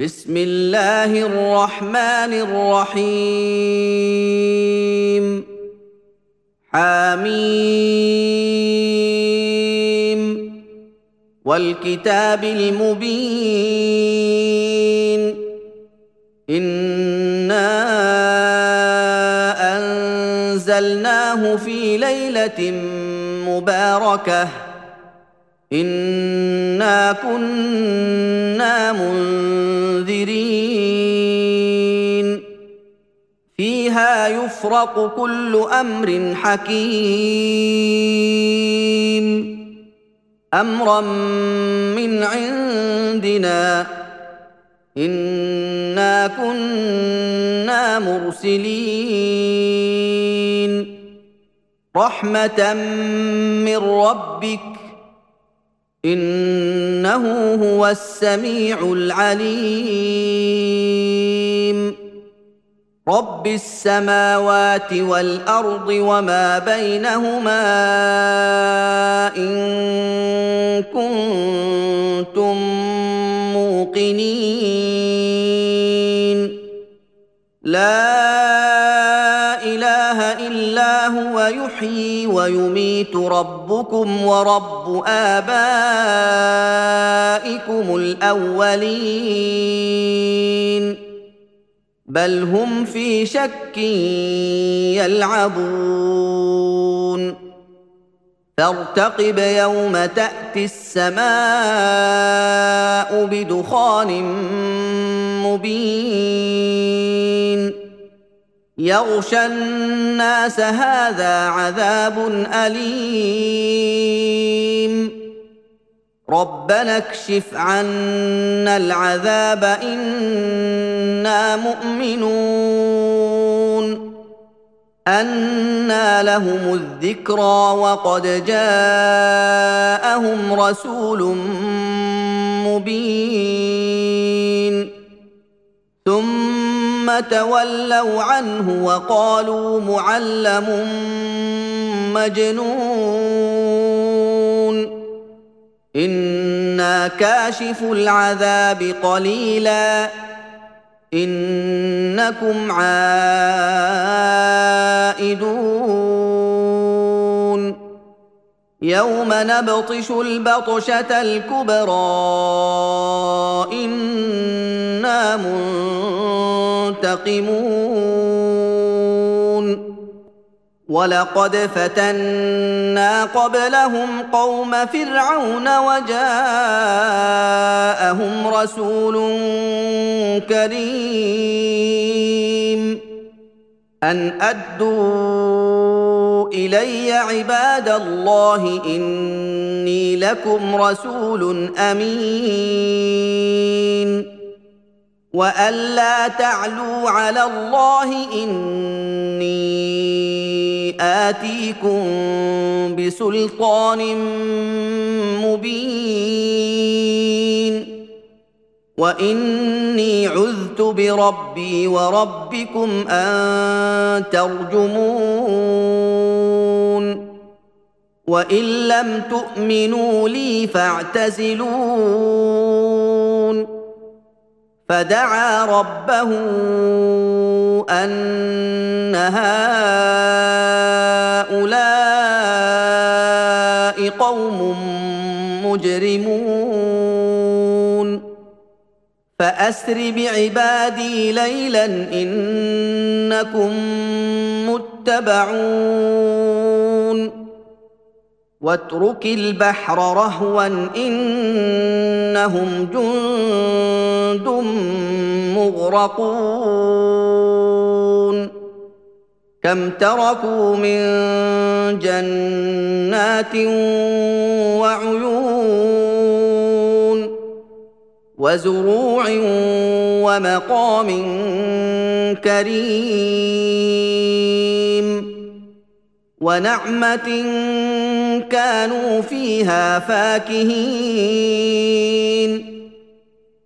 بسم الله الرحمن الرحيم حميم والكتاب المبين انا انزلناه في ليله مباركه انا كنا منذرين فيها يفرق كل أمر حكيم امرا من عندنا انا كنا مرسلين رحمه من ربك إنه هو السميع العليم. رب السماوات والأرض وما بينهما إن كنتم موقنين. لا يحيي ويميت ربكم ورب آبائكم الأولين. بل هم في شك يلعبون. فارتقب يوم تأتي السماء بدخان مبين. يغشى الناس هذا عذاب أليم. ربنا اكشف عنا العذاب إنا مؤمنون. أنى لهم الذكرى وقد جاءهم رسول مبين. ثم تولوا عنه وقالوا معلم مجنون. أنا كاشف العذاب قليلا. انكم عائدون. يوم نبطش البطشه الكبرى. أنا منتقمون ولقد فتنا قبلهم قوم فرعون وجاءهم رسول كريم. أن أدوا إلي عباد الله إني لكم رسول أمين. والا تعلوا على الله اني اتيكم بسلطان مبين واني عذت بربي وربكم ان ترجمون وان لم تؤمنوا لي فاعتزلون فدعا ربه أن هؤلاء قوم مجرمون. فأسر بعبادي ليلا إنكم متبعون. واترك البحر رهوا إنهم جند مغرقون. كم تركوا من جنات وعيون وزروع ومقام كريم ونعمة كانوا فيها فاكهين.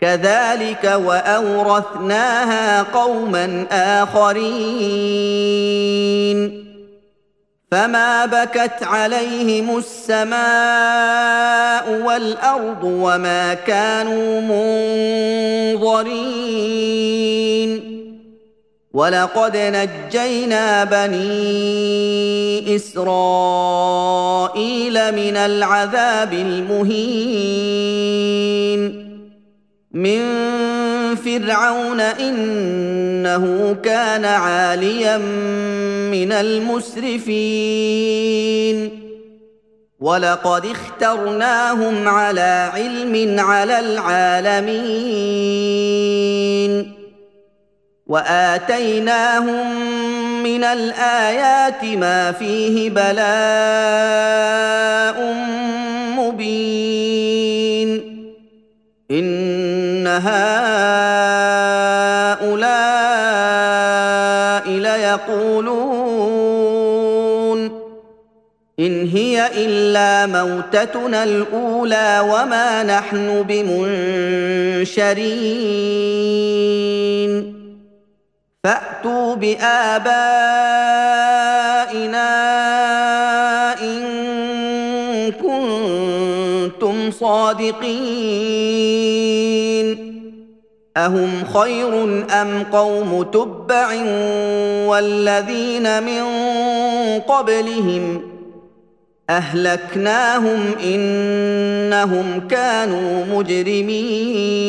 كذلك وأورثناها قوما آخرين. فما بكت عليهم السماء والأرض وما كانوا المحضرين ولقد نجينا بني اسرائيل من العذاب المهين من فرعون انه كان عاليا من المسرفين ولقد اخترناهم على علم على العالمين وآتيناهم من الآيات ما فيه بلاء مبين. إن هؤلاء ليقولون إن هي إلا موتتنا الأولى وما نحن بمنشرين. فأتوا بآبائنا إن كنتم صادقين. أهم خير أم قوم تبع والذين من قبلهم أهلكناهم إنهم كانوا مجرمين.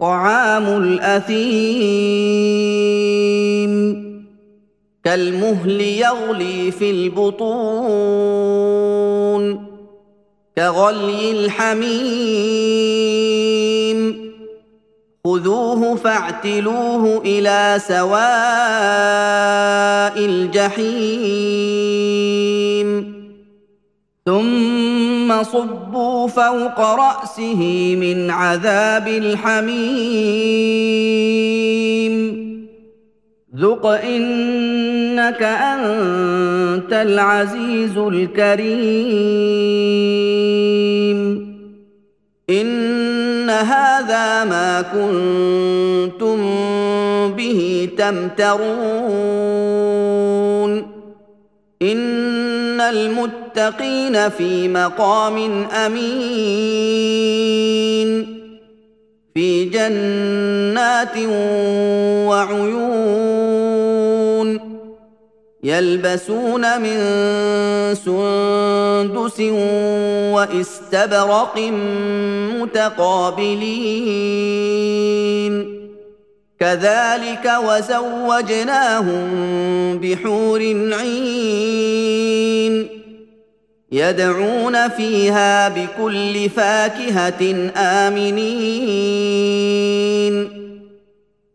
طعام الأثيم. كالمهل يغلي في البطون. كغلي الحميم. خذوه فاعتلوه إلى سواء الجحيم. ثم صبوا فوق رأسه من عذاب الحميم. ذق انك انت العزيز الكريم. ان هذا ما كنتم به تمترون. ان المتقين في مقام أمين. في جنات وعيون يلبسون من سندس واستبرق متقابلين. كذلك وزوجناهم بحور عين يدعون فيها بكل فاكهة آمنين.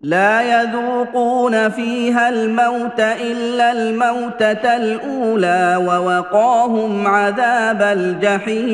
لا يذوقون فيها الموت إلا الموتة الأولى ووقاهم عذاب الجحيم.